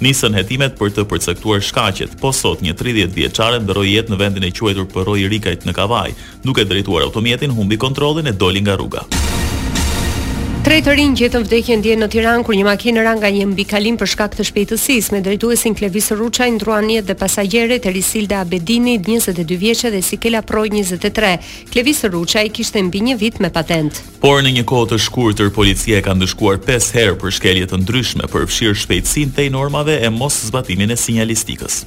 Nisën hetimet për të përcaktuar shkaqet. Po sot, një tridhjetë vjeçare ndërroi jetë në vendin e quajtur Përroi i Rikajt në Kavajë. Duke drejtuar automjetin, humbi kontrollin e doli nga rruga. Tre të rinj gjetën vdekjen dje në Tiranë kur një makinë ra nga një mbikalim për shkak të shpejtësisë, me drejtuesin Klevis Rruçaj ndërruan jetë dhe pasagjerët Erisilda Abedini, njëzet e dy vjeçe dhe Sikela Proj, njëzet e tre. Klevis Rruçaj kishte mbi një vit me patentë. Por në një kohë të shkurtër policia e ka ndëshkuar pesë herë për shkelje të ndryshme, përfshirë shpejtësinë tej normave e moszbatimin e sinjalistikës.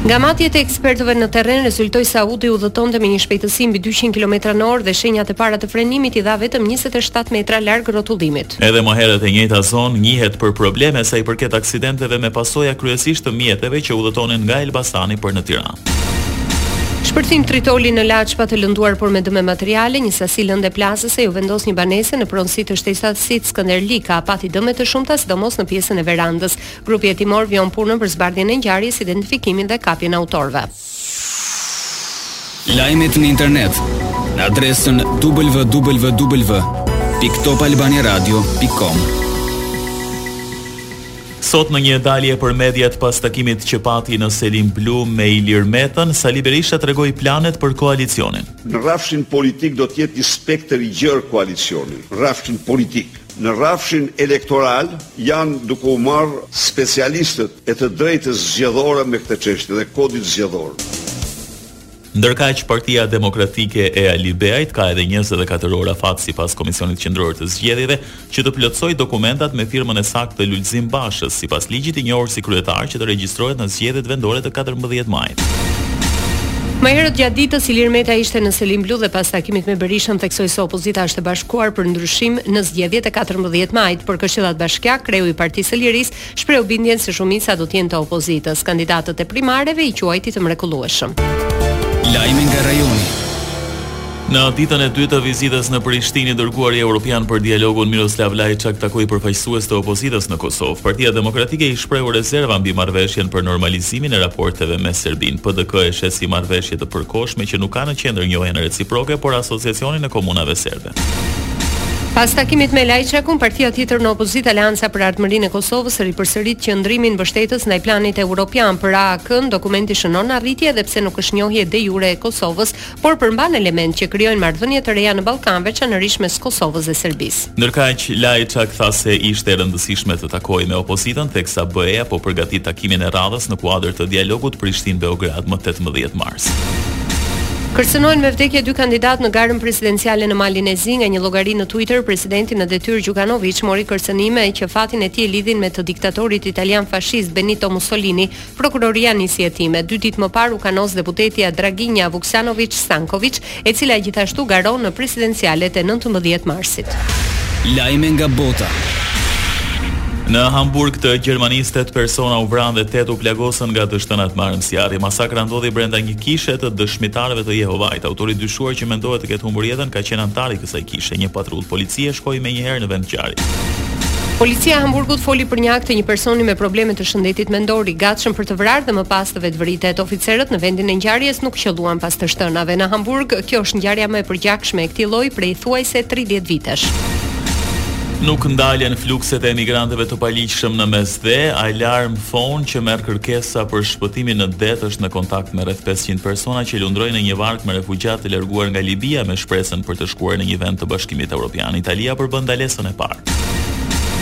Nga matjet e ekspertëve në terren rezultoi se Audi udhëtonte me një shpejtësi mbi 200 kilometra në orë dhe shenjat e para të frenimit i dha vetëm 27 metra larg rrotullimit. Edhe më herët e njëjta zonë njihet për probleme sa i përket aksidenteve me pasoja kryesisht të mjeteve që udhëtonin nga Elbasani për në Tiranë. Shpërthim tritoli në Laç pa të lënduar por me dëme materiale, një sasi lënde plasëse iu vendos një banese në pronësi të shtetasit Skënder Lika, pati dëme të shumta sidomos në pjesën e verandës. Grupi hetimor vijon punën për zbardhjen e ngjarjes, identifikimin dhe kapjen e autorëve. Lajmet në internet në adresën www.topalbaniaradio.com. Sot në një dalje për mediat pas takimit që pati në Selinë Blu me Ilir Metën, Sali Berisha tregoi planet për koalicionin. Në rrafshin politik do të jetë një spektër i gjerë koalicioni, rrafshin politik. Në rrafshin elektoral janë duke u marrë specialistët e të drejtës zgjedhore me këtë çështje dhe kodit zgjedhor. Ndërkaq, Partia Demokratike e Alibeajt ka edhe njëzet e katër orë afat sipas Komisionit Qendror të Zgjedhjeve që të plotësojë dokumentat me firmën e saktë të Lulzim Bashës, sipas ligjit i njohur si kryetar që të regjistrohet në zgjedhjet vendore të katërmbëdhjetë majit. Më herët gjatë ditës Ilir Meta ishte në Selinë Blu dhe pas takimit me Berishën theksoi se opozita është e bashkuar për ndryshim në zgjedhjet e katërmbëdhjetë majit, për këshillat bashkiakë, kreu i Partisë së Lirisë, Shprehu bindjen se shumica do të jenë të opozitës. Kandidatët e primareve i quajti të mrekullueshëm. Lajme nga rajoni. Në ditën e dytë të vizitës në Prishtinë, i dërguari evropian për dialogun Miroslav Lajçak takoi përfaqësues të opozitës në Kosovë. Partia Demokratike i shprehu rezerva mbi marrëveshjen për normalizimin e raporteve me Serbinë. PDK e sheh si marrëveshje të përkohshme që nuk ka në qendër njohjen reciproke, por asociacionin e komunave serbe. Pas takimit me Lajçakun, partia tjetër në opozitë Aleanca për Ardhmërinë e Kosovës ripërsëriti qëndrimin mbështetës ndaj planit evropian. Për AAK-në dokumenti shënon arritje edhe pse nuk është njohje de jure e Kosovës, por përmban elementë që krijojnë marrëdhënie të reja në Ballkan, veçanërisht mes Kosovës dhe Serbisë. Ndërkaq, Lajçak tha se ishte e rëndësishme të takohej me opozitën, teksa BE-ja po përgatit takimin e radhës në kuadër të dialogut Prishtinë-Beograd më tetëmbëdhjetë mars. Kërcënohen me vdekje dy kandidatë në garën presidenciale në Malin e Zi, nga një llogari në Twitter, presidenti në detyrë Gjukanoviç mori kërcënime që fatin e tij e lidhin me të diktatorit italian fashist Benito Mussolini, prokuroria nisi hetime. Dy ditë më parë u kanos deputetja Draginja Vuksanoviç-Stankoviç, e cila gjithashtu garon në presidencialet e nëntëmbëdhjetë marsit. Lajme nga bota. Në Hamburg të Gjermanisë tetë persona u vranë dhe tetë u plagosën nga të shtënat me armë zjarri. Masakra ndodhi brenda një kishe të dëshmitarëve të Jehovait. Autori i dyshuar që mendohet të ketë humbur jetën ka qenë anëtar i kësaj kishe. Një patrullë policie shkoi menjëherë në vendngjarje. Policia e Hamburgut foli për një akt të një personi me probleme të shëndetit mendor i gatshëm për të vrarë dhe më pas vetëvritet. Oficerët në vendin e ngjarjes nuk qëlluan pas të shtënave. Në Hamburg, kjo është ngjarja më e përgjakshme e këtij lloji prej thuajse tridhjetë vitesh. Nuk ndalen flukset e emigrantëve të paligjshëm në Mesdhe, Alarm Phone që merr kërkesa për shpëtimin në det është në kontakt me rreth pesëqind persona që lundrojnë në një varkë me refugjatë të larguar nga Libia me shpresën për të shkuar në një vend të Bashkimit Evropian. Italia përbën ndalesën e parë.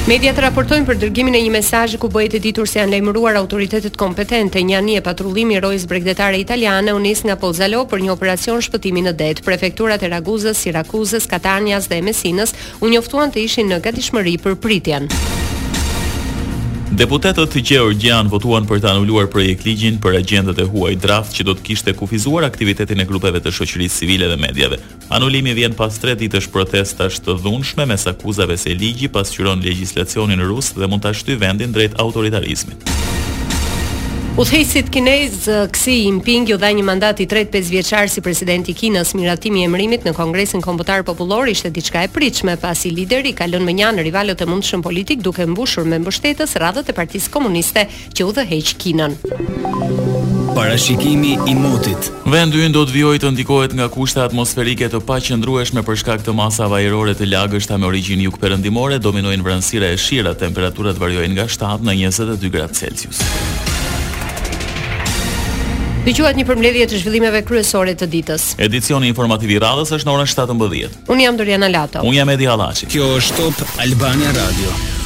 Mediat raportojnë për dërgimin e një mesazhi ku bëhet e ditur se janë lajmëruar autoritetet kompetente. Një anije patrullimi e rojës bregdetare italiane u nis nga Pozzallo për një operacion shpëtimi në det. Prefekturat e Raguzës, Sirakuzës, Katanias dhe Mesinës u njoftuan të ishin në gatishmëri për pritjen. Deputetët gjeorgjianë votuan për të anuluar projektligjin për agjentët e huaj draft që do të kishte kufizuar aktivitetin e grupeve të shoqërisë civile dhe mediave. Anulimi vjen pas tre ditësh protestash të dhunshme mes akuzave se ligji pasqyron legjislacionin rus dhe mund ta shtyjë vendin drejt autoritarizmit. Udhëheqësit kinez Xi Jinping iu dha një mandat i tretë pesëvjeçar si president i Kinës. Miratimi i emërimit në Kongresin Kombëtar Popullor ishte diçka e pritshme, pasi lideri ka lënë mënjanë rivalët e mundshëm politikë duke mbushur me mbështetës radhët e Partisë Komuniste që udhëheq Kinën. Parashikimi i motit. Vendi ynë do të vijojë të ndikohet nga kushte atmosferike të paqëndrueshme për shkak të masave ajrore të lagështa me origjinë jugperëndimore, dominojnë vranësira e shira, temperaturat variojnë nga 7 në 22 gradë Celsius. Dëgjuat një përmbledhje të zhvillimeve kryesore të ditës. Edicioni informativ i radhës është në orën 17. Unë jam Doriana Lato. Unë jam Edi Hallaçi. Kjo është Top Albania Radio.